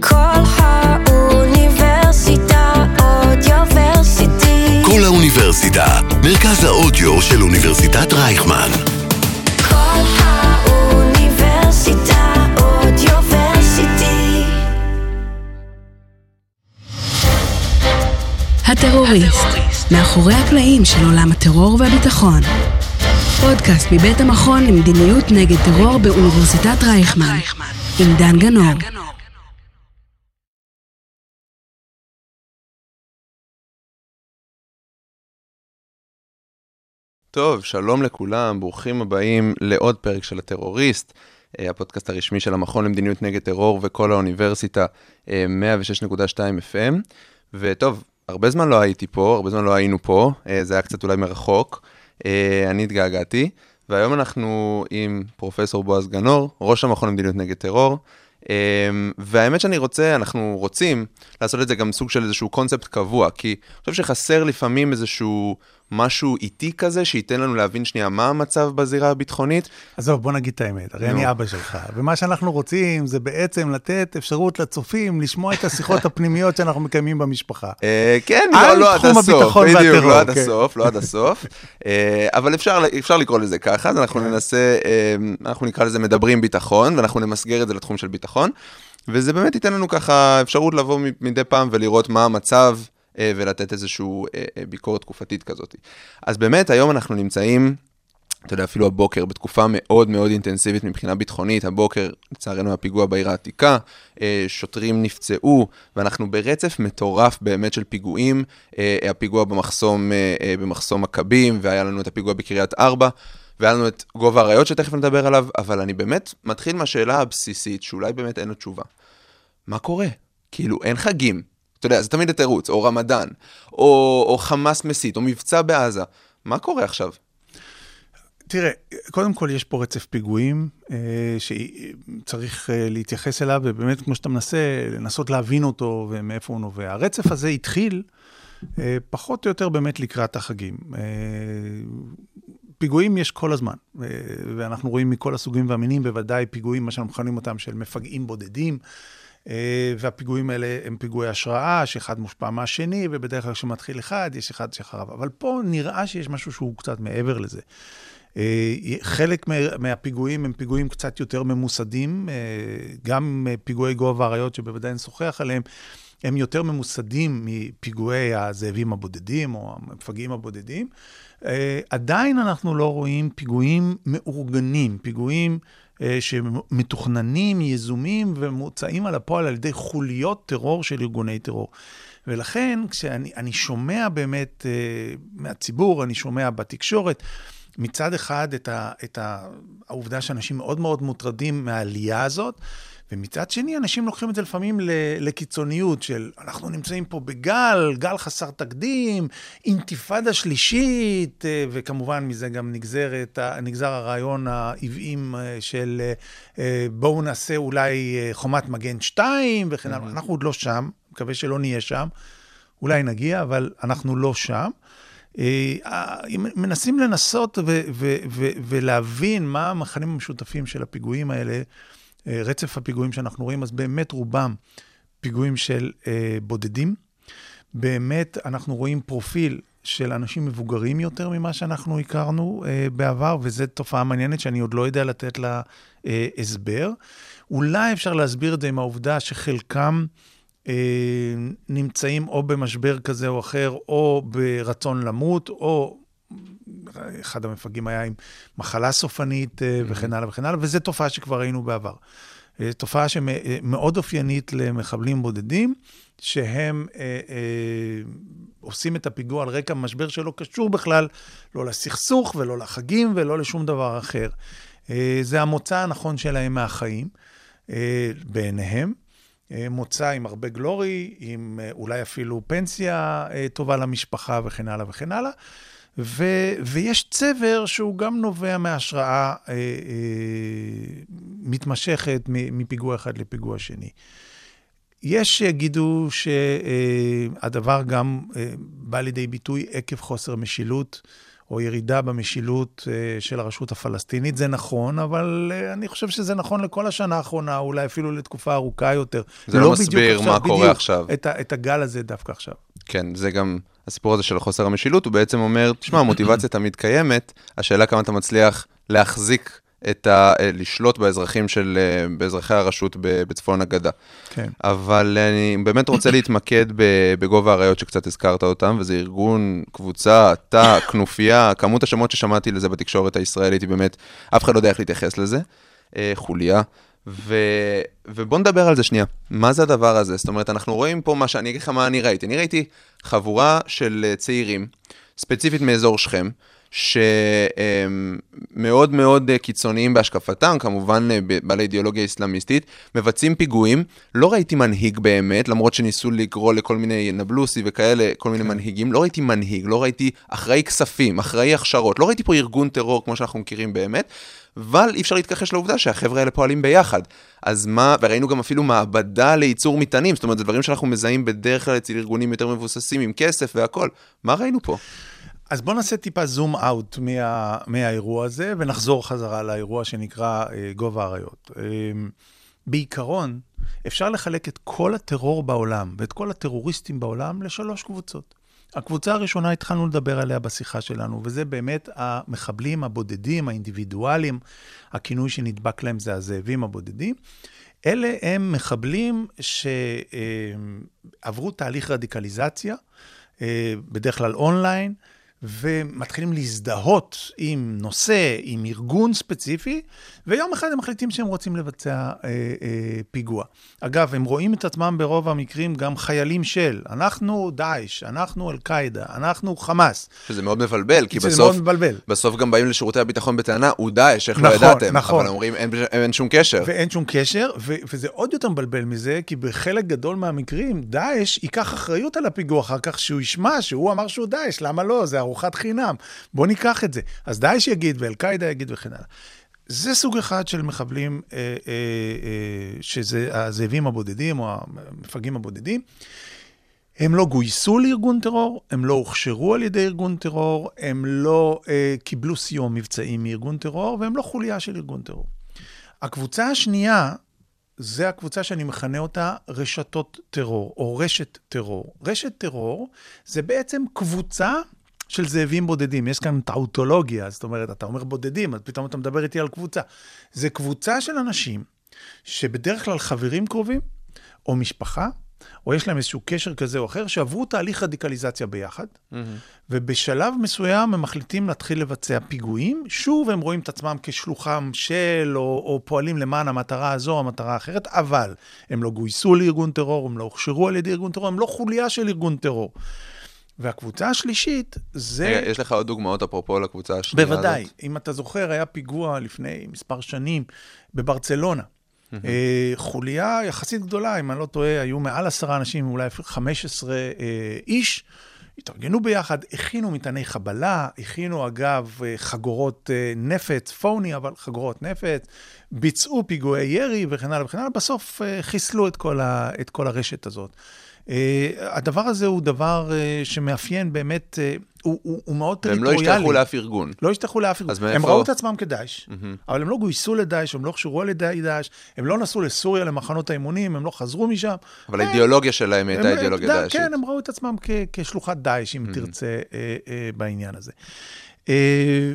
כל האוניברסיטה אודיוורסיטי. כל האוניברסיטה, מרכז האודיו של אוניברסיטת רייכמן. כל האוניברסיטה אודיוורסיטי. הטרוריסט, מאחורי הקלעים של עולם הטרור והביטחון. פודקאסט מבית המכון למדיניות נגד טרור באוניברסיטת רייכמן, עם דן גנור. טוב, שלום לכולם, ברוכים הבאים לעוד פרק של הטרוריסט, אה, הפודקאסט הרשמי של המכון למדיניות נגד טרור וכל האוניברסיטה, אה, 106.2 FM. וטוב, הרבה זמן לא הייתי פה, הרבה זמן לא היינו פה, אה, זה היה קצת אולי מרחוק, אה, אני התגעגעתי, והיום אנחנו עם פרופסור בועז גנור, ראש המכון למדיניות נגד טרור. אה, והאמת שאני רוצה, אנחנו רוצים לעשות את זה גם סוג של איזשהו קונספט קבוע, כי אני חושב שחסר לפעמים איזשהו משהו איטי כזה, שייתן לנו להבין שנייה מה המצב בזירה הביטחונית. עזוב, בוא נגיד את האמת, הרי. אני אבא שלך, ומה שאנחנו רוצים זה בעצם לתת אפשרות לצופים לשמוע את השיחות הפנימיות שאנחנו מקיימים במשפחה. אה, כן, על לא, לא עד תחום הסוף, הביטחון בדיוק, לא עד כן. הסוף, לא עד הסוף, אבל אפשר, לקרוא לזה ככה, אז אנחנו ננסה, אה, אנחנו נקרא לזה מדברים ביטחון, ואנחנו נמסגר את זה לתחום של ביטחון, וזה באמת ייתן לנו ככה אפשרות לבוא מדי פעם ולראות מה המצב, ולתת איזושהי ביקורת תקופתית כזאת. אז באמת, היום אנחנו נמצאים... אתה יודע, אפילו הבוקר, בתקופה מאוד מאוד אינטנסיבית מבחינה ביטחונית, הבוקר, לצערנו, הפיגוע בעיר העתיקה, אה, שוטרים נפצעו, ואנחנו ברצף מטורף באמת של פיגועים, אה, הפיגוע במחסום, אה, אה, במחסום מכבים, והיה לנו את הפיגוע בקריית ארבע, והיה לנו את גובה האריות שתכף נדבר עליו, אבל אני באמת מתחיל מהשאלה הבסיסית, שאולי באמת אין לה תשובה. מה קורה? כאילו, אין חגים. אתה יודע, זה תמיד התירוץ, או רמדאן, או, או חמאס מסית, או מבצע בעזה. מה קורה עכשיו? תראה, קודם כל יש פה רצף פיגועים אה, שצריך אה, להתייחס אליו, ובאמת, כמו שאתה מנסה, לנסות להבין אותו ומאיפה הוא נובע. הרצף הזה התחיל אה, פחות או יותר באמת לקראת החגים. אה, פיגועים יש כל הזמן, אה, ואנחנו רואים מכל הסוגים והמינים, בוודאי פיגועים, מה שאנחנו מכנים אותם, של מפגעים בודדים. אה, והפיגועים האלה הם פיגועי השראה, שאחד מושפע מהשני, ובדרך כלל כשמתחיל אחד, יש אחד שאחריו. אבל פה נראה שיש משהו שהוא קצת מעבר לזה. אה, חלק מה- מהפיגועים הם פיגועים קצת יותר ממוסדים, אה, גם פיגועי גובה האריות, שבוודאי נשוחח עליהם, הם יותר ממוסדים מפיגועי הזאבים הבודדים או המפגעים הבודדים. עדיין אנחנו לא רואים פיגועים מאורגנים, פיגועים שמתוכננים, יזומים ומוצאים על הפועל על ידי חוליות טרור של ארגוני טרור. ולכן, כשאני אני שומע באמת אה, מהציבור, אני שומע בתקשורת, מצד אחד את, ה, את העובדה שאנשים מאוד מאוד מוטרדים מהעלייה הזאת, ומצד שני, אנשים לוקחים את זה לפעמים לקיצוניות של אנחנו נמצאים פה בגל, גל חסר תקדים, אינתיפאדה שלישית, אה, וכמובן מזה גם נגזרת, נגזר הרעיון העוועים אה, של אה, בואו נעשה אולי חומת מגן 2 וכן הלאה. אנחנו עוד לא שם, מקווה שלא נהיה שם. אולי נגיע, אבל אנחנו לא שם. מנסים לנסות ו- ו- ו- ולהבין מה המכנים המשותפים של הפיגועים האלה, רצף הפיגועים שאנחנו רואים, אז באמת רובם פיגועים של אה, בודדים. באמת אנחנו רואים פרופיל של אנשים מבוגרים יותר ממה שאנחנו הכרנו אה, בעבר, וזו תופעה מעניינת שאני עוד לא יודע לתת לה אה, הסבר. אולי אפשר להסביר את זה עם העובדה שחלקם אה, נמצאים או במשבר כזה או אחר, או ברצון למות, או אחד המפגעים היה עם מחלה סופנית אה, וכן הלאה וכן הלאה, וזו תופעה שכבר ראינו בעבר. אה, תופעה שמאוד אופיינית למחבלים בודדים, שהם אה, אה, עושים את הפיגוע על רקע משבר שלא קשור בכלל, לא לסכסוך ולא לחגים ולא לשום דבר אחר. אה, זה המוצא הנכון שלהם מהחיים, אה, בעיניהם. אה, מוצא עם הרבה גלורי, עם אה, אולי אפילו פנסיה אה, טובה למשפחה וכן הלאה וכן הלאה. ו, ויש צבר שהוא גם נובע מהשראה אה, אה, מתמשכת מפיגוע אחד לפיגוע שני. יש שיגידו שהדבר גם אה, בא לידי ביטוי עקב חוסר משילות, או ירידה במשילות אה, של הרשות הפלסטינית. זה נכון, אבל אה, אני חושב שזה נכון לכל השנה האחרונה, אולי אפילו לתקופה ארוכה יותר. זה לא בדיוק מסביר עכשיו, מה קורה בדיוק, עכשיו. את, את הגל הזה דווקא עכשיו. כן, זה גם הסיפור הזה של חוסר המשילות, הוא בעצם אומר, תשמע, המוטיבציה תמיד קיימת, השאלה כמה אתה מצליח להחזיק את ה... אה, לשלוט באזרחים של... אה, באזרחי הרשות בצפון הגדה. כן. אבל אני באמת רוצה להתמקד בגובה האריות שקצת הזכרת אותם, וזה ארגון, קבוצה, תא, כנופיה, כמות השמות ששמעתי לזה בתקשורת הישראלית היא באמת, אף אחד לא יודע איך להתייחס לזה. אה, חוליה. ו... ובוא נדבר על זה שנייה. מה זה הדבר הזה? זאת אומרת, אנחנו רואים פה מה ש... אני אגיד לך מה אני ראיתי. אני ראיתי חבורה של אה, צעירים, ספציפית מאזור שכם, שמאוד מאוד אה, קיצוניים בהשקפתם, כמובן אה, בעלי אידיאולוגיה אסלאמיסטית, מבצעים פיגועים. לא ראיתי מנהיג באמת, למרות שניסו לקרוא לכל מיני נבלוסי וכאלה, כל מיני מנהיגים. לא ראיתי מנהיג, לא ראיתי אחראי כספים, אחראי הכשרות, לא ראיתי פה ארגון טרור כמו שאנחנו מכירים באמת. אבל אי אפשר להתכחש לעובדה שהחבר'ה האלה פועלים ביחד. אז מה, וראינו גם אפילו מעבדה לייצור מטענים, זאת אומרת, זה דברים שאנחנו מזהים בדרך כלל אצל ארגונים יותר מבוססים, עם כסף והכול. מה ראינו פה? אז בואו נעשה טיפה זום אאוט מה, מהאירוע הזה, ונחזור חזרה לאירוע שנקרא אה, גובה האריות. אה, בעיקרון, אפשר לחלק את כל הטרור בעולם ואת כל הטרוריסטים בעולם לשלוש קבוצות. הקבוצה הראשונה, התחלנו לדבר עליה בשיחה שלנו, וזה באמת המחבלים הבודדים, האינדיבידואלים, הכינוי שנדבק להם זה הזאבים הבודדים. אלה הם מחבלים שעברו תהליך רדיקליזציה, אה, בדרך כלל אונליין, ומתחילים להזדהות עם נושא, עם ארגון ספציפי, ויום אחד הם מחליטים שהם רוצים לבצע אה, אה, פיגוע. אגב, הם רואים את עצמם ברוב המקרים גם חיילים של, אנחנו דאעש, אנחנו אל-קאעידה, אנחנו חמאס. שזה מאוד מבלבל, כי בסוף, מאוד מבלבל. בסוף גם באים לשירותי הביטחון בטענה, הוא דאעש, איך לא נכון, ידעתם? נכון. אבל אומרים, אין, אין שום קשר. ואין שום קשר, ו- וזה עוד יותר מבלבל מזה, כי בחלק גדול מהמקרים, דאעש ייקח אחריות על הפיגוע אחר כך, שהוא ישמע שהוא אמר שהוא דאעש, למה לא? זה ארוחת חינם. בוא ניקח את זה. אז דאעש יגיד, ואל-קאעידה יגיד וכן הלאה. זה סוג אחד של מחבלים, אה, אה, אה, שזה הזאבים הבודדים, או המפגעים הבודדים. הם לא גויסו לארגון טרור, הם לא הוכשרו על ידי ארגון טרור, הם לא אה, קיבלו סיוע מבצעי מארגון טרור, והם לא חוליה של ארגון טרור. הקבוצה השנייה, זה הקבוצה שאני מכנה אותה רשתות טרור, או רשת טרור. רשת טרור זה בעצם קבוצה של זאבים בודדים. יש כאן טאוטולוגיה, זאת אומרת, אתה אומר בודדים, אז פתאום אתה מדבר איתי על קבוצה. זה קבוצה של אנשים שבדרך כלל חברים קרובים, או משפחה, או יש להם איזשהו קשר כזה או אחר, שעברו תהליך רדיקליזציה ביחד, ובשלב מסוים הם מחליטים להתחיל לבצע פיגועים. שוב, הם רואים את עצמם כשלוחם של, או, או פועלים למען המטרה הזו או המטרה האחרת, אבל הם לא גויסו לארגון טרור, הם לא הוכשרו על ידי ארגון טרור, הם לא חוליה של ארגון טרור. והקבוצה השלישית זה... רגע, יש לך עוד דוגמאות אפרופו לקבוצה השנייה הזאת? בוודאי. אם אתה זוכר, היה פיגוע לפני מספר שנים בברצלונה. אה, חוליה יחסית גדולה, אם אני לא טועה, היו מעל עשרה אנשים, אולי אפילו 15 אה, איש. התארגנו ביחד, הכינו מטעני חבלה, הכינו אגב אה, חגורות נפץ, פוני, אבל חגורות נפץ, ביצעו פיגועי ירי וכן הלאה וכן הלאה, בסוף חיסלו את כל, ה, את כל הרשת הזאת. Uh, הדבר הזה הוא דבר uh, שמאפיין באמת, uh, הוא, הוא, הוא מאוד והם טריטוריאלי. לא השתייכו לאף ארגון. לא השתייכו לאף ארגון. אז הם מאיפה- ראו את עצמם כדאעש, אבל הם לא גויסו לדאעש, הם לא הוכשרו על ידי דאעש, הם לא נסעו לסוריה למחנות האימונים, הם לא חזרו משם. אבל הם- האידיאולוגיה שלהם הייתה הם- אידיאולוגיה דאעשית. כן, הם ראו את עצמם כ- כשלוחת דאעש, אם תרצה, אה, אה, בעניין הזה. אה,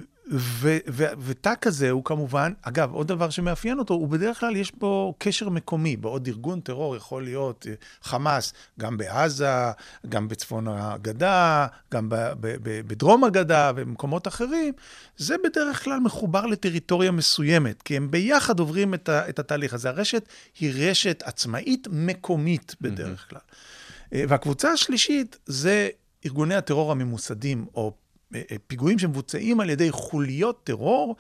ותא כזה הוא כמובן, אגב, עוד דבר שמאפיין אותו, הוא בדרך כלל יש בו קשר מקומי. בעוד ארגון טרור יכול להיות אה, חמאס, גם בעזה, גם בצפון הגדה, גם ב- ב- ב- בדרום הגדה ובמקומות אחרים, זה בדרך כלל מחובר לטריטוריה מסוימת, כי הם ביחד עוברים את, ה- את התהליך הזה. הרשת היא רשת עצמאית מקומית בדרך כלל. אה, והקבוצה השלישית זה ארגוני הטרור הממוסדים, או פיגועים שמבוצעים על ידי חוליות טרור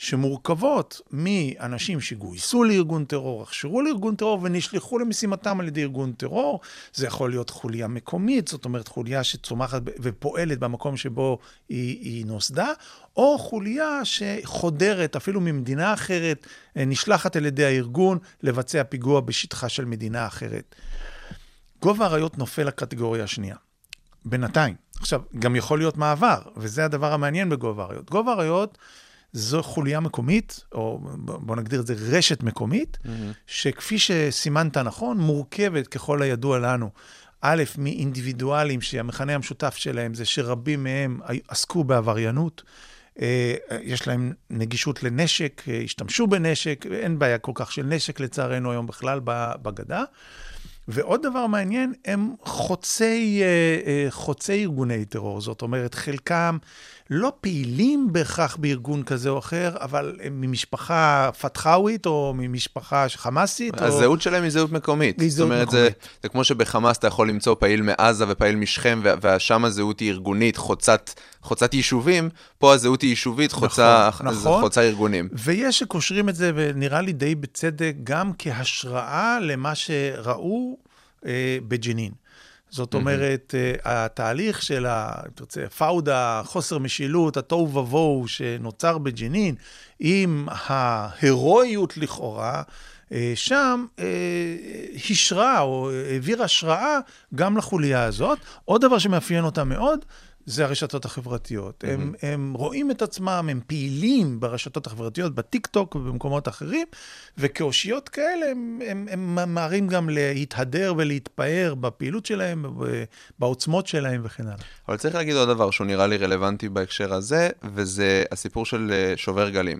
שמורכבות מאנשים שגויסו לארגון טרור, הכשרו לארגון טרור ונשלחו למשימתם על ידי ארגון טרור. זה יכול להיות חוליה מקומית, זאת אומרת חוליה שצומחת ופועלת במקום שבו היא, היא נוסדה, או חוליה שחודרת אפילו ממדינה אחרת, אה, נשלחת על ידי הארגון לבצע פיגוע בשטחה של מדינה אחרת. גובה האריות נופל לקטגוריה השנייה. בינתיים. עכשיו, גם יכול להיות מעבר, וזה הדבר המעניין בגובה האריות. גובה האריות זו חוליה מקומית, או בוא נגדיר את זה רשת מקומית, mm-hmm. שכפי שסימנת נכון, מורכבת ככל הידוע לנו. א', מאינדיבידואלים שהמכנה המשותף שלהם זה שרבים מהם עסקו בעבריינות. אה, יש להם נגישות לנשק, אה, השתמשו בנשק, אין בעיה כל כך של נשק לצערנו היום בכלל בגדה. ועוד דבר מעניין, הם חוצי, אה, חוצי ארגוני טרור. זאת אומרת, חלקם לא פעילים בהכרח בארגון כזה או אחר, אבל הם ממשפחה פתחאווית או ממשפחה חמאסית. הזהות או... שלהם היא זהות מקומית. היא זהות זאת אומרת, מקומית. זה, זה כמו שבחמאס אתה יכול למצוא פעיל מעזה ופעיל משכם, ושם הזהות היא ארגונית, חוצת, חוצת יישובים, פה הזהות היא יישובית, חוצה, נכון, נכון. חוצה ארגונים. ויש שקושרים את זה, ונראה לי די בצדק, גם כהשראה למה שראו אה, בג'נין. זאת אומרת, mm-hmm. התהליך של, ה, אם תרצה, פאודה, חוסר משילות, התוהו ובוהו שנוצר בג'נין, עם ההירואיות לכאורה, אה, שם אה, השרה או העביר השראה גם לחוליה הזאת. עוד דבר שמאפיין אותה מאוד, זה הרשתות החברתיות. Mm-hmm. הם, הם רואים את עצמם, הם פעילים ברשתות החברתיות, בטיק טוק ובמקומות אחרים, וכאושיות כאלה הם, הם, הם ממהרים גם להתהדר ולהתפאר בפעילות שלהם, בעוצמות שלהם וכן הלאה. אבל צריך להגיד עוד דבר שהוא נראה לי רלוונטי בהקשר הזה, וזה הסיפור של אה, שובר גלים.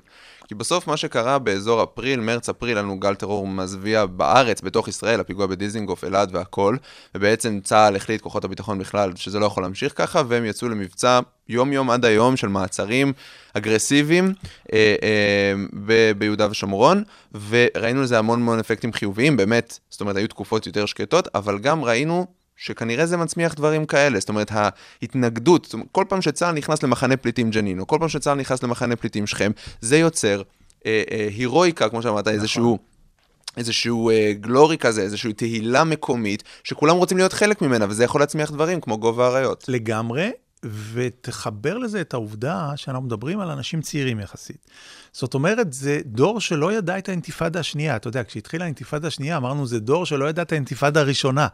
כי בסוף מה שקרה באזור אפריל, מרץ-אפריל, לנו גל טרור מזוויע בארץ, בתוך ישראל, הפיגוע בדיזינגוף, אלעד והכל, ובעצם צה"ל החליט, כוחות הביטחון בכלל, שזה לא יכול להמשיך ככה, והם יצאו למבצע יום-יום עד היום של מעצרים אגרסיביים אה, אה, ב- ביהודה ושומרון, וראינו לזה המון המון אפקטים חיוביים, באמת, זאת אומרת, היו תקופות יותר שקטות, אבל גם ראינו שכנראה זה מצמיח דברים כאלה. זאת אומרת, ההתנגדות, זאת אומרת, כל פעם שצה"ל נכנס למחנה פליטים ג'נין, או כל פעם שצה"ל נכנס למחנה פליטים שכם, זה יוצר אה, אה, הירואיקה, כמו שאמרת, נכון. איזשהו... איזשהו אה, גלורי כזה, איזושהי תהילה מקומית, שכולם רוצים להיות חלק ממנה, וזה יכול להצמיח דברים כמו גובה האריות. לגמרי, ותחבר לזה את העובדה שאנחנו מדברים על אנשים צעירים יחסית. זאת אומרת, זה דור שלא ידע את האינתיפאדה השנייה. אתה יודע, כשהתחילה האינתיפאדה השנייה, אמרנו, זה דור שלא ידע את האינתיפאדה הראשונה.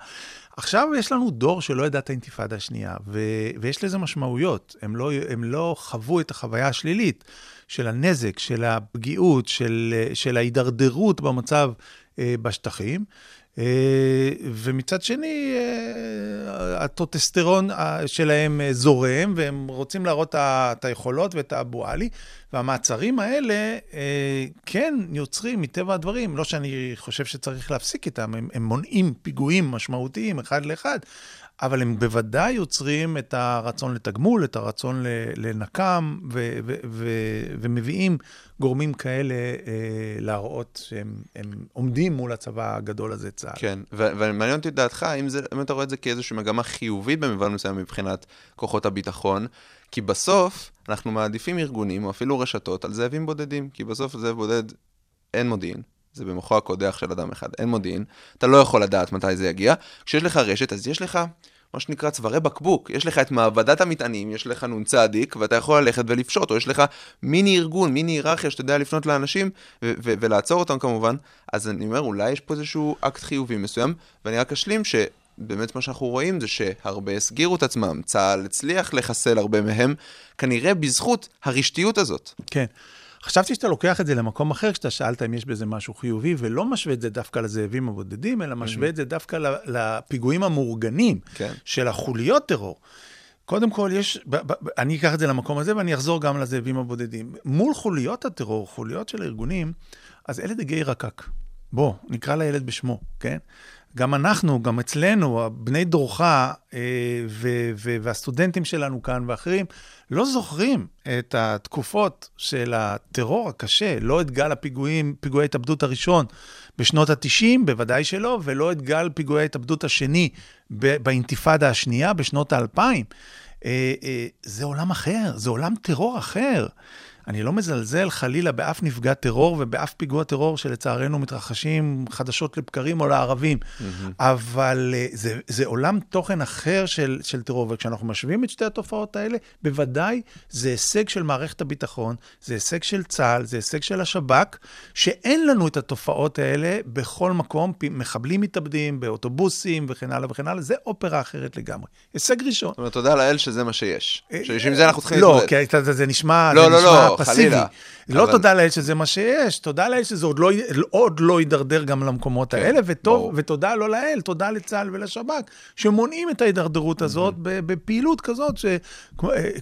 עכשיו יש לנו דור שלא ידע את האינתיפאדה השנייה, ו- ויש לזה משמעויות. הם לא, הם לא חוו את החוויה השלילית של הנזק, של הפגיעות, של, של ההידרדרות במצב אה, בשטחים. אה, ומצד שני, אה, הטוטסטרון אה, שלהם זורם, והם רוצים להראות את היכולות ואת האבו עלי, והמעצרים האלה כן יוצרים, מטבע הדברים, לא שאני חושב שצריך להפסיק איתם, הם, הם מונעים פיגועים משמעותיים אחד לאחד, אבל הם בוודאי יוצרים את הרצון לתגמול, את הרצון לנקם, ו- ו- ו- ומביאים גורמים כאלה אה, להראות שהם עומדים מול הצבא הגדול הזה, צה"ל. כן, ומעניין אותי דעתך, האם, זה, אם אתה רואה את זה כאיזושהי מגמה חיובית במובן מסוים מבחינת כוחות הביטחון, כי בסוף אנחנו מעדיפים ארגונים, או אפילו רשתות, על זאבים בודדים, כי בסוף זאב בודד אין מודיעין. זה במוחו הקודח של אדם אחד, אין מודיעין, אתה לא יכול לדעת מתי זה יגיע. כשיש לך רשת, אז יש לך מה שנקרא צווארי בקבוק. יש לך את מעבדת המטענים, יש לך נ"צ, ואתה יכול ללכת ולפשוט, או יש לך מיני ארגון, מיני היררכיה שאתה יודע לפנות לאנשים ו- ו- ולעצור אותם כמובן. אז אני אומר, אולי יש פה איזשהו אקט חיובי מסוים, ואני רק אשלים ש... באמת מה שאנחנו רואים זה שהרבה הסגירו את עצמם, צה"ל הצליח לחסל הרבה מהם, כנראה בזכות הרשתיות הזאת. כן. חשבתי שאתה לוקח את זה למקום אחר, כשאתה שאלת אם יש בזה משהו חיובי, ולא משווה את זה דווקא לזאבים הבודדים, אלא משווה את זה דווקא לפיגועים המאורגנים כן. של החוליות טרור. קודם כל, יש, ב, ב, אני אקח את זה למקום הזה ואני אחזור גם לזאבים הבודדים. מול חוליות הטרור, חוליות של הארגונים, אז אלה דגי רקק. בוא, נקרא לילד בשמו, כן? גם אנחנו, גם אצלנו, בני דורך אה, והסטודנטים שלנו כאן ואחרים, לא זוכרים את התקופות של הטרור הקשה, לא את גל הפיגועים, פיגועי ההתאבדות הראשון בשנות ה-90, בוודאי שלא, ולא את גל פיגועי ההתאבדות השני באינתיפאדה השנייה בשנות ה-2000. אה, אה, זה עולם אחר, זה עולם טרור אחר. אני לא מזלזל חלילה באף נפגע טרור ובאף פיגוע טרור שלצערנו מתרחשים חדשות לבקרים או לערבים, אבל אה, זה, זה עולם תוכן אחר של, של טרור, וכשאנחנו משווים את שתי התופעות האלה, בוודאי זה הישג של מערכת הביטחון, זה הישג של צה"ל, זה הישג של השב"כ, שאין לנו את התופעות האלה בכל מקום, מחבלים מתאבדים באוטובוסים וכן הלאה וכן הלאה, זה אופרה אחרת לגמרי. הישג ראשון. זאת אומרת, תודה לאל שזה מה שיש. שעם זה אנחנו צריכים לא, להתמודד. כי אתה- זה נשמע, לא, לא, נשמע לא, פסיבי. חלילה. לא אבל- תודה לאל שזה מה שיש, תודה לאל שזה עוד לא, עוד לא יידרדר גם למקומות האלה, וטוב, כן, ברור. ותודה לא לאל, תודה לצה"ל ולשב"כ, שמונעים את ההידרדרות הזאת ב- בפעילות כזאת, ש- אה,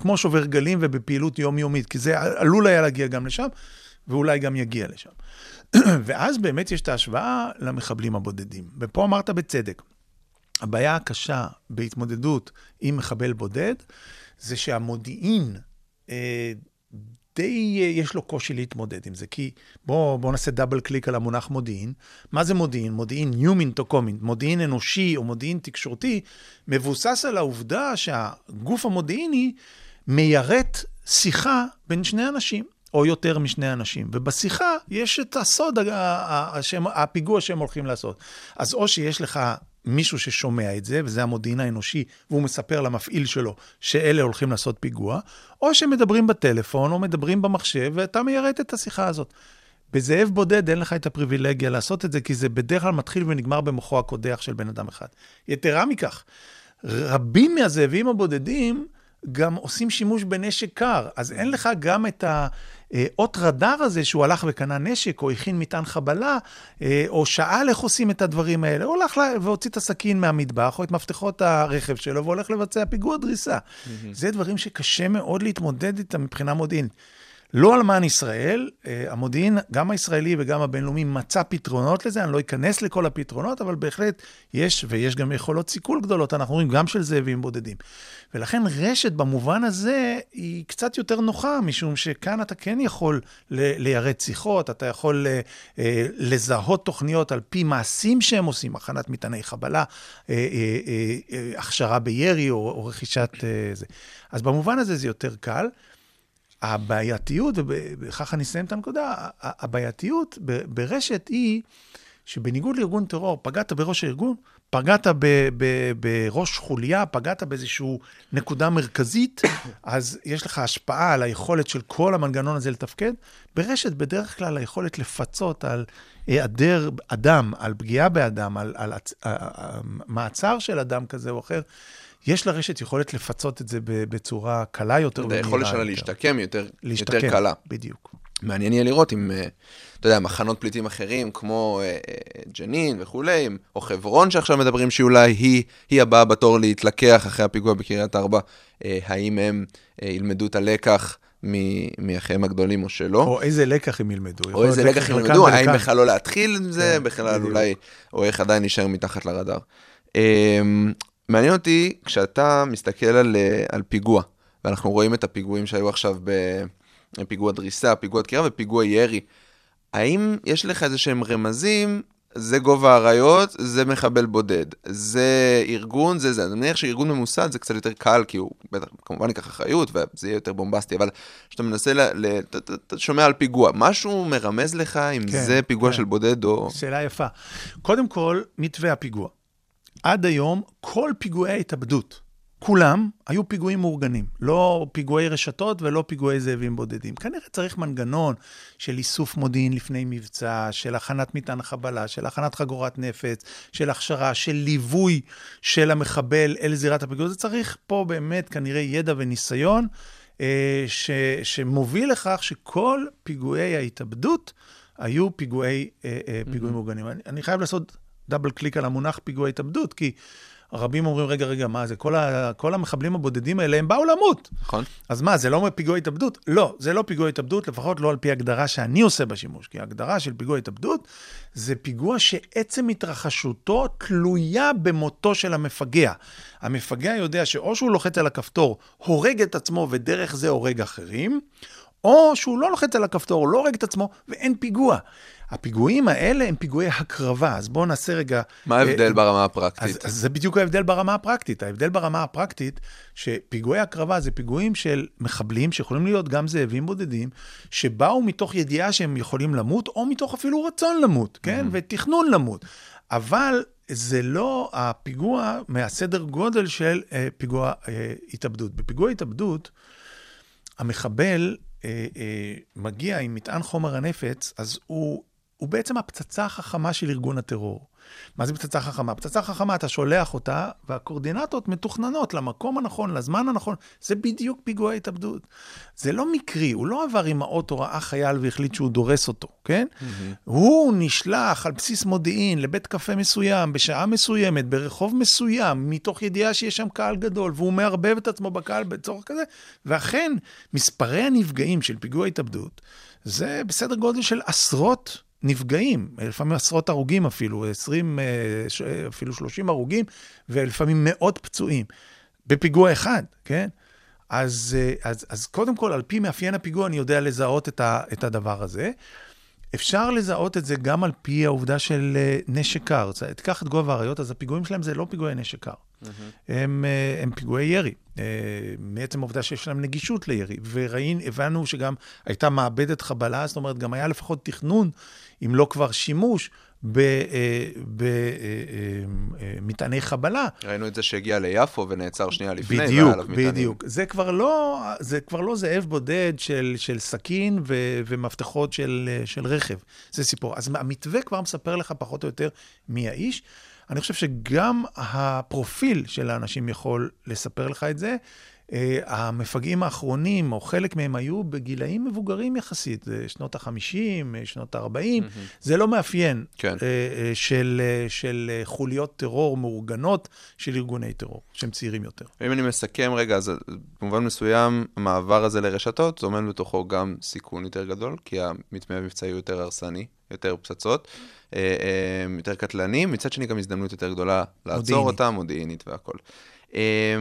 כמו שובר גלים ובפעילות יומיומית, כי זה עלול היה להגיע גם לשם, ואולי גם יגיע לשם. ואז באמת יש את ההשוואה למחבלים הבודדים. ופה אמרת בצדק, הבעיה הקשה בהתמודדות עם מחבל בודד, זה שהמודיעין, אה, די אה, יש לו קושי להתמודד עם זה. כי בואו בוא נעשה דאבל קליק על המונח מודיעין. מה זה מודיעין? מודיעין Human to Common, מודיעין אנושי או מודיעין תקשורתי, מבוסס על העובדה שהגוף המודיעיני מיירט שיחה בין שני אנשים. או יותר משני אנשים. ובשיחה יש את הסוד, הפיגוע שהם הולכים לעשות. אז או שיש לך מישהו ששומע את זה, וזה המודיעין האנושי, והוא מספר למפעיל שלו שאלה הולכים לעשות פיגוע, או שמדברים בטלפון, או מדברים במחשב, ואתה מיירט את השיחה הזאת. בזאב בודד אין לך את הפריבילגיה לעשות את זה, כי זה בדרך כלל מתחיל ונגמר במוחו הקודח של בן אדם אחד. יתרה מכך, רבים מהזאבים הבודדים גם עושים שימוש בנשק קר, אז אין לך גם את האות רדאר הזה שהוא הלך וקנה נשק, או הכין מטען חבלה, אה, או שאל איך עושים את הדברים האלה. הוא הלך והוציא את הסכין מהמטבח, או את מפתחות הרכב שלו, והולך לבצע פיגוע דריסה. זה דברים שקשה מאוד להתמודד איתם מבחינה מודיעינית. לא אלמן ישראל, אה, המודיעין, גם הישראלי וגם הבינלאומי, מצא פתרונות לזה, אני לא אכנס לכל הפתרונות, אבל בהחלט יש, ויש גם יכולות סיכול גדולות, אנחנו רואים גם של זאבים בודדים. ולכן רשת במובן הזה היא קצת יותר נוחה, משום שכאן אתה כן יכול ליירט שיחות, אתה יכול אה, אה, לזהות תוכניות על פי מעשים שהם עושים, הכנת מטעני חבלה, הכשרה בירי או, רכישת זה. אז במובן הזה זה יותר קל. הבעייתיות, ובכך אני אסיים את הנקודה, הבעייתיות ברשת היא שבניגוד לארגון טרור, פגעת בראש הארגון, פגעת ב- ב- בראש חוליה, פגעת באיזושהי נקודה מרכזית, אז יש לך השפעה על היכולת של כל המנגנון הזה לתפקד. ברשת, בדרך כלל היכולת לפצות על היעדר אדם, על פגיעה באדם, על, על הצ- ה- ה- מעצר של אדם כזה או אחר, יש לרשת יכולת לפצות את זה בצורה קלה יותר ומהירה היכולת שלה. להשתקם יותר להשתקם, יותר קלה. בדיוק. מעניין יהיה לראות אם, אה, אתה יודע, מחנות פליטים אחרים, כמו אה, אה, ג'נין וכולי, או חברון שעכשיו מדברים שאולי היא, היא הבאה בתור להתלקח אחרי הפיגוע בקריית ארבע, האם הם ילמדו את הלקח מאחיהם הגדולים או שלא? או איזה לקח הם ילמדו. או איזה לקח לכאן ילמדו, האם. בכלל לא להתחיל עם זה, כן, בכלל. אולי, או איך עדיין להישאר מתחת לרדאר. מעניין אותי, כשאתה מסתכל על, אה, על פיגוע, ואנחנו רואים את הפיגועים שהיו עכשיו בפיגוע דריסה, פיגוע דקירה ופיגוע ירי, האם יש לך איזה שהם רמזים, זה גובה האריות, זה מחבל בודד, זה ארגון, זה זה. אני מניח שארגון ממוסד זה קצת יותר קל, כי הוא בטח כמובן ייקח אחריות, וזה יהיה יותר בומבסטי, אבל כשאתה מנסה, ל, ל, אתה שומע על פיגוע, משהו מרמז לך אם כן, זה פיגוע כן. של בודד או... שאלה יפה. קודם כל, מתווה הפיגוע. עד היום, כל פיגועי ההתאבדות, כולם היו פיגועים מאורגנים. לא פיגועי רשתות ולא פיגועי זאבים בודדים. כנראה צריך מנגנון של איסוף מודיעין לפני מבצע, של הכנת מטען חבלה, של הכנת חגורת נפץ, של הכשרה, של ליווי של המחבל אל זירת הפיגוע. זה צריך פה באמת כנראה ידע וניסיון. אה, ש, שמוביל לכך שכל פיגועי ההתאבדות היו פיגועי, אה, אה, פיגועים מאורגנים. אני, אני חייב לעשות דאבל קליק על המונח פיגועי התאבדות, כי רבים אומרים, רגע, רגע, מה זה? כל, ה, כל המחבלים הבודדים האלה, הם באו למות. נכון? אז מה, זה לא פיגוע התאבדות? לא, זה לא פיגוע התאבדות, לפחות לא על פי הגדרה שאני עושה בשימוש. כי ההגדרה של פיגוע התאבדות זה פיגוע שעצם התרחשותו תלויה במותו של המפגע. המפגע יודע שאו שהוא לוחץ על הכפתור, הורג את עצמו ודרך זה הורג אחרים, או שהוא לא לוחץ על הכפתור, לא הורג את עצמו, ואין פיגוע. הפיגועים האלה הם פיגועי הקרבה, אז בואו נעשה רגע... מה ההבדל אה, ברמה אז, הפרקטית? אז זה בדיוק ההבדל ברמה הפרקטית. ההבדל ברמה הפרקטית, שפיגועי הקרבה זה פיגועים של מחבלים, שיכולים להיות גם זאבים בודדים, שבאו מתוך ידיעה שהם יכולים למות, או מתוך אפילו רצון למות, כן? ותכנון למות. אבל זה לא הפיגוע מהסדר גודל של אה, פיגוע אה, התאבדות. בפיגוע התאבדות, המחבל אה, אה, מגיע עם מטען חומר הנפץ, אז הוא, הוא בעצם הפצצה החכמה של ארגון הטרור. מה זה פצצה חכמה? פצצה חכמה, אתה שולח אותה, והקורדינטות מתוכננות למקום הנכון, לזמן הנכון. זה בדיוק פיגוע התאבדות. זה לא מקרי, הוא לא עבר עם האוטו, ראה חייל והחליט שהוא דורס אותו, כן? Mm-hmm. הוא נשלח על בסיס מודיעין לבית קפה מסוים, בשעה מסוימת, ברחוב מסוים, מתוך ידיעה שיש שם קהל גדול, והוא מערבב את עצמו בקהל בצורך כזה, ואכן, מספרי הנפגעים של פיגוע התאבדות, זה בסדר גודל של עשרות נפגעים, לפעמים עשרות הרוגים אפילו, 20, אה, אפילו 30 הרוגים, ולפעמים מאות פצועים, בפיגוע אחד, כן? אז, אה, אז, אז קודם כל, על פי מאפיין הפיגוע, אני יודע לזהות את, ה, את הדבר הזה. אפשר לזהות את זה גם על פי העובדה של אה, נשק קר. תיקח את גובה האריות, אז הפיגועים שלהם זה לא פיגועי נשק קר. הם, אה, הם פיגועי ירי, מעצם העובדה שיש להם נגישות לירי. והבנו שגם הייתה מעבדת חבלה, זאת אומרת, גם היה לפחות תכנון, אם לא כבר שימוש, במטעני חבלה. ראינו את זה שהגיע ליפו ונעצר שנייה לפני. והיה בדיוק, עליו מטענים. בדיוק. זה כבר לא, זה כבר לא זאב בודד של, של סכין ו, ומפתחות של, של רכב. זה סיפור. אז המתווה כבר מספר לך פחות או יותר מי האיש. אני חושב שגם הפרופיל של האנשים יכול לספר לך את זה. Uh, המפגעים האחרונים, או חלק מהם היו בגילאים מבוגרים יחסית, שנות ה-50, שנות ה-40, mm-hmm. זה לא מאפיין כן. uh, uh, של, uh, של uh, חוליות טרור מאורגנות של ארגוני טרור, שהם צעירים יותר. אם אני מסכם רגע, אז במובן מסוים, המעבר הזה לרשתות, זה עומד בתוכו גם סיכון יותר גדול, כי המטמע המבצעי הוא יותר הרסני, יותר פצצות, אה, אה, יותר קטלני, מצד שני גם הזדמנות יותר גדולה לעצור מודיעינית. אותה, מודיעינית והכל. אה,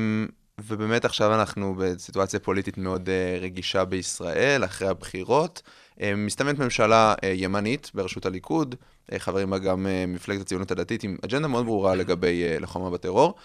ובאמת עכשיו אנחנו בסיטואציה פוליטית מאוד אה, רגישה בישראל, אחרי הבחירות. אה, מסתמנת ממשלה אה, ימנית בראשות הליכוד, אה, חברים בה גם אה, מפלגת הציונות הדתית, עם אג'נדה מאוד ברורה לגבי אה, לוחמה בטרור.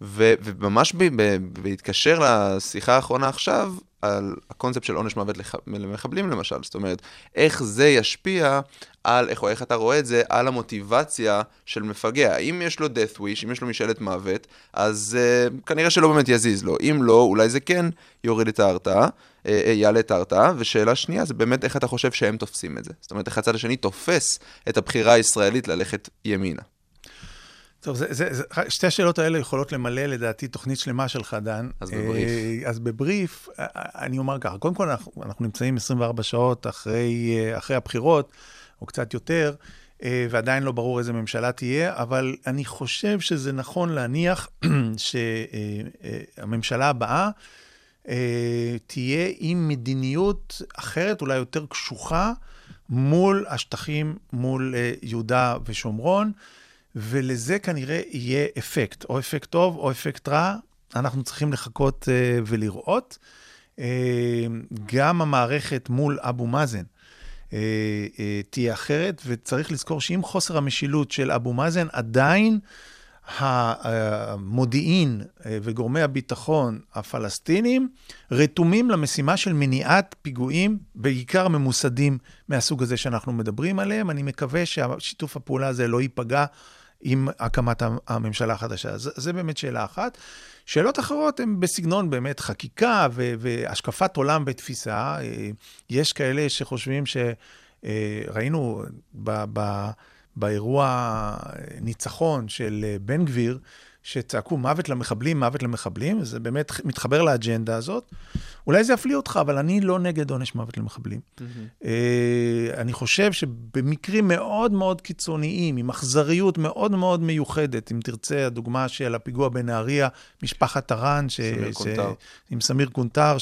ו- וממש ב- ב- בהתקשר לשיחה האחרונה עכשיו, על הקונספט של עונש מוות לח- למחבלים למשל, זאת אומרת, איך זה ישפיע על, איך, או איך אתה רואה את זה, על המוטיבציה של מפגע. אם יש לו death wish, אם יש לו משאלת מוות, אז uh, כנראה שלא באמת יזיז לו. אם לא, אולי זה כן יוריד את ההרתעה, uh, יעלה את ההרתעה. ושאלה שנייה, זה באמת איך אתה חושב שהם תופסים את זה. זאת אומרת, איך הצד השני תופס את הבחירה הישראלית ללכת ימינה. טוב, זה, זה, זה, שתי השאלות האלה יכולות למלא לדעתי תוכנית שלמה שלך, דן. אז בבריף. אה, אז בבריף, אה, אני אומר ככה, קודם כל אנחנו, אנחנו נמצאים 24 שעות אחרי, אה, אחרי הבחירות, או קצת יותר, אה, ועדיין לא ברור איזה ממשלה תהיה, אבל אני חושב שזה נכון להניח שהממשלה הבאה אה, תהיה עם מדיניות אחרת, אולי יותר קשוחה, מול השטחים, מול אה, יהודה ושומרון. ולזה כנראה יהיה אפקט, או אפקט טוב או אפקט רע, אנחנו צריכים לחכות uh, ולראות. Uh, גם המערכת מול אבו מאזן uh, uh, תהיה אחרת, וצריך לזכור שעם חוסר המשילות של אבו מאזן, עדיין המודיעין וגורמי הביטחון הפלסטינים רתומים למשימה של מניעת פיגועים, בעיקר ממוסדים מהסוג הזה שאנחנו מדברים עליהם. אני מקווה ששיתוף הפעולה הזה לא ייפגע עם הקמת הממשלה החדשה. אז זה באמת שאלה אחת. שאלות אחרות הן בסגנון באמת חקיקה ו- והשקפת עולם ותפיסה. יש כאלה שחושבים שראינו ב- ב- באירוע ניצחון של בן גביר, שצעקו מוות למחבלים, מוות למחבלים, זה באמת מתחבר לאג'נדה הזאת. אולי זה יפליא אותך, אבל אני לא נגד עונש מוות למחבלים. Mm-hmm. אני חושב שבמקרים מאוד מאוד קיצוניים, עם אכזריות מאוד מאוד מיוחדת, אם תרצה, הדוגמה של הפיגוע בנהריה, משפחת הרן, ש... סמיר ש... עם סמיר קונטאר.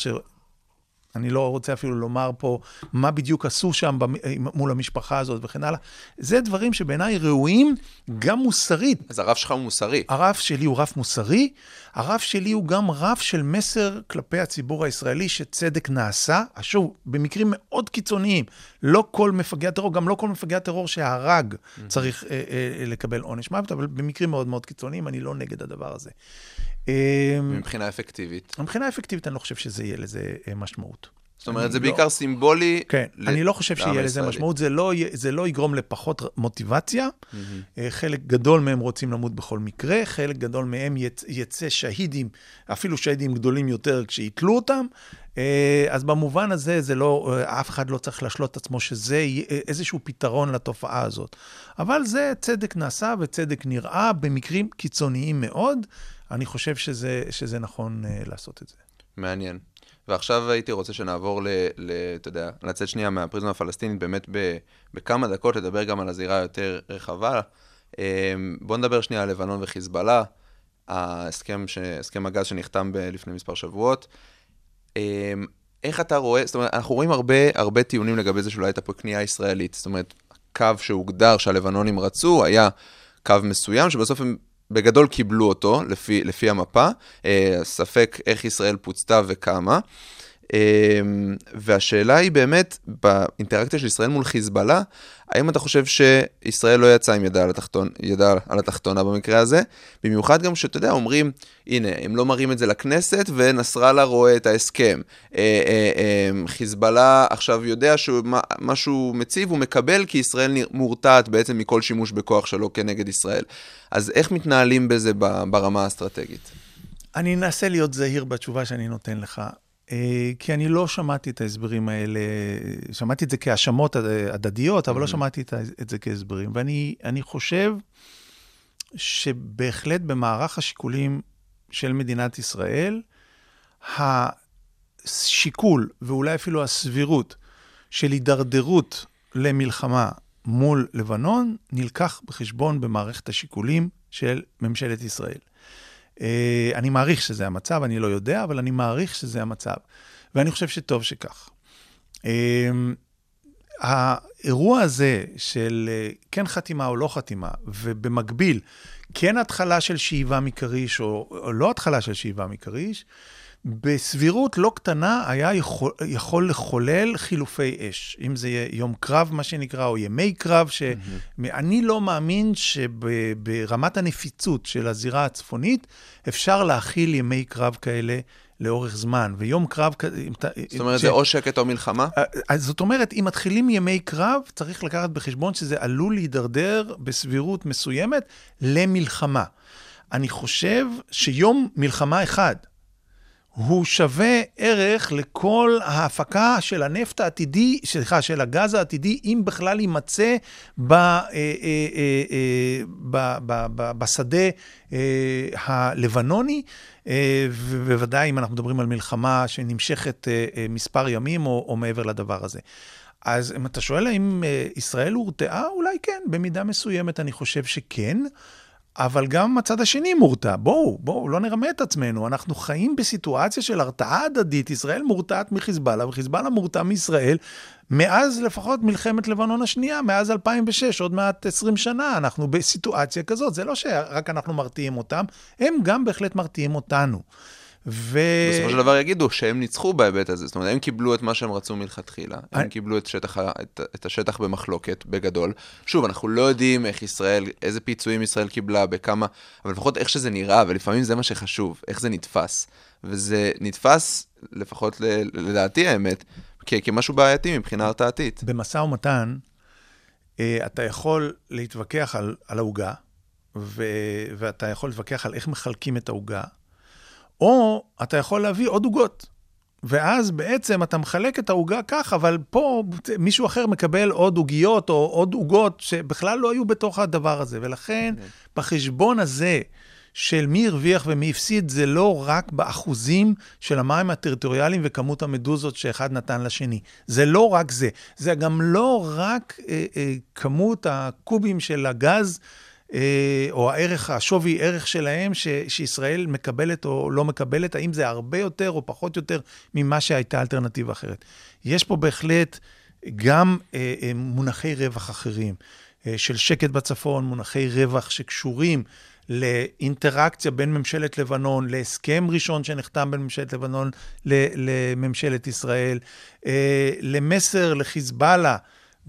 אני לא רוצה אפילו לומר פה מה בדיוק עשו שם במ- מול המשפחה הזאת וכן הלאה. זה דברים שבעיניי ראויים גם מוסרית. אז הרף שלך הוא מוסרי. הרף שלי הוא רף מוסרי, הרף שלי הוא גם רף של מסר כלפי הציבור הישראלי שצדק נעשה. שוב, במקרים מאוד קיצוניים, לא כל מפגע טרור, גם לא כל מפגע טרור שהרג צריך אה, אה, לקבל עונש מוות, אבל במקרים מאוד מאוד קיצוניים אני לא נגד הדבר הזה. אה, מבחינה אפקטיבית. מבחינה אפקטיבית אני לא חושב שזה יהיה לזה אה, משמעות. זאת אומרת, זה לא- בעיקר סימבולי. כן, ל- אני לא חושב שיהיה לזה. משמעות, זה לא, זה לא יגרום לפחות מוטיבציה. אה, חלק גדול מהם רוצים למות בכל מקרה, חלק גדול מהם יצ, יצא שהידים, אפילו שהידים גדולים יותר כשיתלו אותם. אה, אז במובן הזה, זה לא, אף אחד לא צריך להשלות את עצמו שזה איזשהו פתרון לתופעה הזאת. אבל זה צדק נעשה וצדק נראה במקרים קיצוניים מאוד. אני חושב שזה, שזה נכון אה, לעשות את זה. מעניין. ועכשיו הייתי רוצה שנעבור ל... ל אתה יודע, לצאת שנייה מהפריזמה הפלסטינית, באמת ב, בכמה דקות לדבר גם על הזירה היותר רחבה. אה, בואו נדבר שנייה על לבנון וחיזבאללה, ההסכם, ש... הסכם הגז שנחתם. לפני מספר שבועות. אה, איך אתה רואה, זאת אומרת, אנחנו רואים הרבה, הרבה טיעונים לגבי זה שאולי הייתה פה כניעה ישראלית. זאת אומרת, קו שהוגדר שהלבנונים רצו היה קו מסוים, שבסוף הם בגדול קיבלו אותו לפי, לפי המפה. אה, ספק איך ישראל פוצתה וכמה. אה, והשאלה היא באמת, באינטראקציה של ישראל מול חיזבאללה, האם אתה חושב שישראל לא יצאה עם ידה על, התחתון, ידה על התחתונה במקרה הזה? במיוחד גם שאתה יודע, אומרים, הנה, הם לא מראים את זה לכנסת, ונסראללה רואה את ההסכם. אה, אה, אה, חיזבאללה עכשיו יודע שמה שהוא מציב הוא מקבל, כי ישראל מורתעת בעצם מכל שימוש בכוח שלו כנגד ישראל. אז איך מתנהלים בזה ברמה האסטרטגית? אני אנסה להיות זהיר בתשובה שאני נותן לך, כי אני לא שמעתי את ההסברים האלה, שמעתי את זה כהאשמות הדדיות, אבל לא שמעתי את זה כהסברים. ואני אני חושב שבהחלט במערך השיקולים של מדינת ישראל, השיקול, ואולי אפילו הסבירות, של הידרדרות למלחמה מול לבנון, נלקח בחשבון במערכת השיקולים של ממשלת ישראל. אה, אני מעריך שזה המצב, אני לא יודע, אבל אני מעריך שזה המצב. ואני חושב שטוב שכך. אה, האירוע הזה של אה, כן חתימה או לא חתימה, ובמקביל, כן התחלה של שאיבה מכריש או, או לא התחלה של שאיבה מכריש, בסבירות לא קטנה היה יכול, יכול לחולל חילופי אש. אם זה יום קרב, מה שנקרא, או ימי קרב, שאני לא מאמין שברמת הנפיצות של הזירה הצפונית, אפשר להכיל ימי קרב כאלה לאורך זמן. ויום קרב... זאת אומרת, ש- זה או שקט או מלחמה? אז זאת אומרת, אם מתחילים ימי קרב, צריך לקחת בחשבון שזה עלול להידרדר בסבירות מסוימת למלחמה. אני חושב שיום מלחמה אחד הוא שווה ערך לכל ההפקה של הנפט העתידי, סליחה, של הגז העתידי, אם בכלל יימצא בשדה הלבנוני, ובוודאי אם אנחנו מדברים על מלחמה שנמשכת אה, אה, מספר ימים או, או מעבר לדבר הזה. אז אם אתה שואל האם אה, ישראל הורתעה, אולי כן, במידה מסוימת אני חושב שכן. אבל גם הצד השני מורתע. בואו, בואו, לא נרמה את עצמנו. אנחנו חיים בסיטואציה של הרתעה הדדית. ישראל מורתעת מחיזבאללה, וחיזבאללה מורתע מישראל מאז לפחות מלחמת לבנון השנייה, מאז 2006, עוד מעט 20 שנה. אנחנו בסיטואציה כזאת. זה לא שרק אנחנו מרתיעים אותם, הם גם בהחלט מרתיעים אותנו. ו... בסופו של דבר יגידו שהם ניצחו בהיבט הזה, זאת אומרת, הם קיבלו את מה שהם רצו מלכתחילה, הם אני- קיבלו את, שטח, את, את השטח במחלוקת, בגדול. שוב, אנחנו לא יודעים איך ישראל, איזה פיצויים ישראל קיבלה, בכמה, אבל לפחות איך שזה נראה, ולפעמים זה מה שחשוב, איך זה נתפס. וזה נתפס, לפחות ל, לדעתי האמת, כ, כמשהו בעייתי מבחינה הרתעתית. במשא ומתן, אה, אתה יכול להתווכח על, על העוגה, ו, ואתה יכול להתווכח על איך מחלקים את העוגה, או אתה יכול להביא עוד עוגות. ואז בעצם אתה מחלק את העוגה כך, אבל פה מישהו אחר מקבל עוד עוגיות או עוד עוגות שבכלל לא היו בתוך הדבר הזה. ולכן, בחשבון הזה של מי הרוויח ומי הפסיד, זה לא רק באחוזים של המים הטריטוריאליים וכמות המדוזות שאחד נתן לשני. זה לא רק זה. זה גם לא רק אה, אה, כמות הקובים של הגז. אה, או הערך, השווי ערך שלהם, ש, שישראל מקבלת או לא מקבלת, האם זה הרבה יותר או פחות יותר ממה שהייתה אלטרנטיבה אחרת. יש פה בהחלט גם אה, אה, מונחי רווח אחרים, של שקט בצפון, מונחי רווח שקשורים לאינטראקציה בין ממשלת לבנון, להסכם ראשון שנחתם בין ממשלת לבנון לממשלת ישראל, למסר לחיזבאללה.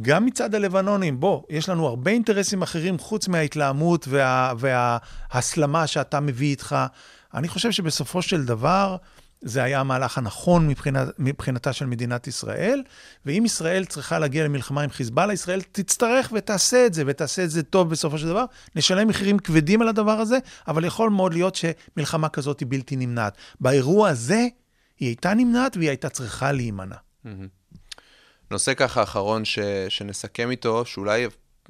גם מצד הלבנונים, בוא, יש לנו הרבה אינטרסים אחרים חוץ מההתלהמות וה, וההסלמה שאתה מביא איתך. אני חושב שבסופו של דבר, זה היה המהלך הנכון מבחינת, מבחינתה של מדינת ישראל, ואם ישראל צריכה להגיע למלחמה עם חיזבאללה, ישראל תצטרך ותעשה את זה, ותעשה את זה טוב בסופו של דבר. נשלם מחירים כבדים על הדבר הזה, אבל יכול מאוד להיות שמלחמה כזאת היא בלתי נמנעת. באירוע הזה, היא הייתה נמנעת והיא הייתה צריכה להימנע. נושא ככה אחרון ש, שנסכם איתו, שאולי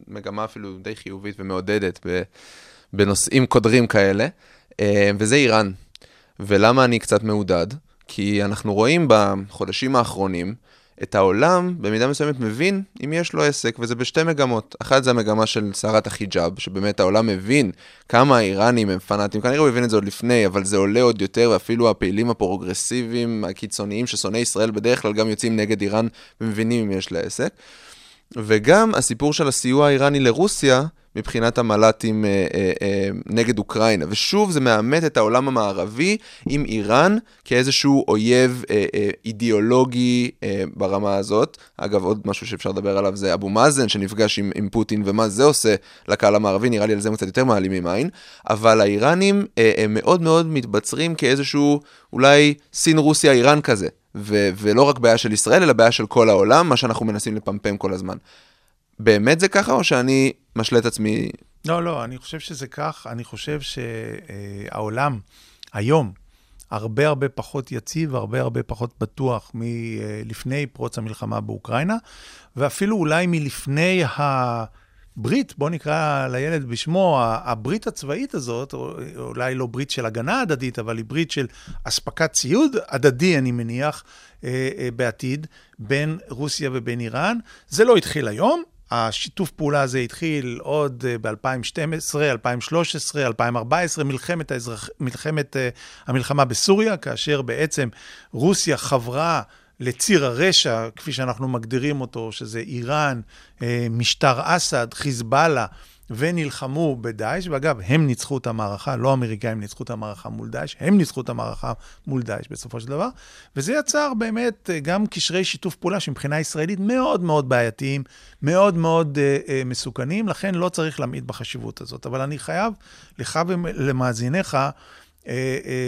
מגמה אפילו די חיובית ומעודדת בנושאים קודרים כאלה, אה, וזה איראן. ולמה אני קצת מעודד? כי אנחנו רואים בחודשים האחרונים את העולם במידה מסוימת מבין אם יש לו עסק, וזה בשתי מגמות. אחת זה המגמה של סערת החיג'אב, שבאמת העולם מבין כמה האיראנים הם פנאטים, כנראה הוא הבין את זה עוד לפני, אבל זה עולה עוד יותר, ואפילו הפעילים הפרוגרסיביים, הקיצוניים, ששונאי ישראל בדרך כלל גם יוצאים נגד איראן ומבינים אם יש לה עסק. וגם הסיפור של הסיוע האיראני לרוסיה, מבחינת המל"טים אה, אה, אה, נגד אוקראינה. ושוב, זה מאמת את העולם המערבי עם איראן כאיזשהו אויב אה, אה, אידיאולוגי אה, ברמה הזאת. אגב, עוד משהו שאפשר לדבר עליו זה אבו מאזן, שנפגש עם, עם פוטין, ומה זה עושה לקהל המערבי, נראה לי על זה הם קצת יותר מעלימים עין. אבל האיראנים אה, אה, מאוד מאוד מתבצרים כאיזשהו אולי סין רוסיה איראן כזה. ו- ולא רק בעיה של ישראל, אלא בעיה של כל העולם, מה שאנחנו מנסים לפמפם כל הזמן. באמת זה ככה, או שאני משלה את עצמי? לא, לא, אני חושב שזה כך. אני חושב שהעולם היום הרבה הרבה פחות יציב והרבה הרבה פחות בטוח מלפני פרוץ המלחמה באוקראינה, ואפילו אולי מלפני ה... ברית, בוא נקרא לילד בשמו, הברית הצבאית הזאת, אולי לא ברית של הגנה הדדית, אבל היא ברית של אספקת ציוד הדדי, אני מניח, אה, אה, בעתיד, בין רוסיה ובין איראן. זה לא התחיל היום, השיתוף פעולה הזה התחיל עוד ב-2012, 2013, 2014, מלחמת, האזרח... מלחמת uh, המלחמה בסוריה, כאשר בעצם רוסיה חברה לציר הרשע, כפי שאנחנו מגדירים אותו, שזה איראן, uh, משטר אסד, חיזבאללה. ונלחמו בדאעש, ואגב, הם ניצחו את המערכה, לא האמריקאים ניצחו את המערכה מול דאעש, הם ניצחו את המערכה מול דאעש בסופו של דבר, וזה יצר באמת אה, גם קשרי שיתוף פעולה שמבחינה ישראלית מאוד מאוד בעייתיים, מאוד מאוד uh, uh, מסוכנים, לכן לא צריך להמעיט בחשיבות הזאת. אבל אני חייב לך ולמאזיניך, uh, uh,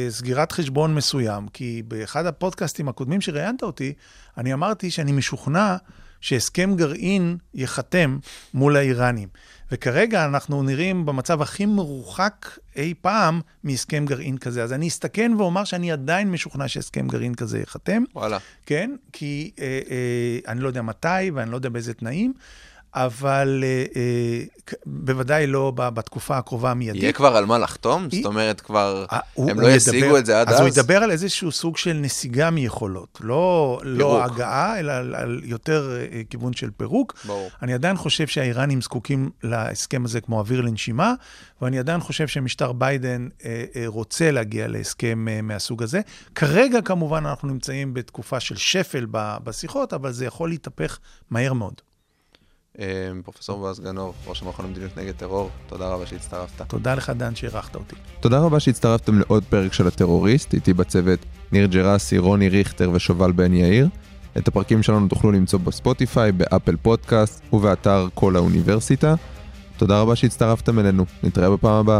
סגירת חשבון מסוים, כי באחד הפודקאסטים הקודמים שראיינת אותי, אני אמרתי שאני משוכנע שהסכם גרעין ייחתם מול האיראנים. וכרגע אנחנו נראים במצב הכי מרוחק אי פעם מהסכם גרעין כזה. אז אני אסתכן ואומר שאני עדיין משוכנע שהסכם גרעין כזה ייחתם. וואלה. כן, כי אה, אה, אני לא יודע מתי ואני לא יודע באיזה תנאים. אבל אה, אה, בוודאי לא בתקופה הקרובה המיידית. יהיה כבר על מה לחתום? היא... זאת אומרת, כבר אה, הם לא ישיגו את זה עד אז? אז הוא ידבר על איזשהו סוג של נסיגה מיכולות. לא, לא הגעה, אלא על, על יותר אה, כיוון של פירוק. ברור. אני עדיין חושב שהאיראנים זקוקים להסכם הזה כמו אוויר לנשימה, ואני עדיין חושב שמשטר ביידן אה, אה, רוצה להגיע להסכם אה, מהסוג הזה. כרגע, כמובן, אנחנו נמצאים בתקופה של שפל בשיחות, אבל זה יכול להתהפך מהר מאוד. אה, פרופסור בועז גנור, ראש המכון למדיניות נגד טרור, תודה רבה שהצטרפת. תודה לך, דן, שאירחת אותי. תודה רבה שהצטרפתם לעוד פרק של הטרוריסט, איתי בצוות ניר ג'רסי, רוני ריכטר ושובל בן יאיר. את הפרקים שלנו תוכלו למצוא בספוטיפיי, באפל פודקאסט ובאתר קול האוניברסיטה. תודה רבה שהצטרפתם אלינו, נתראה בפעם הבאה.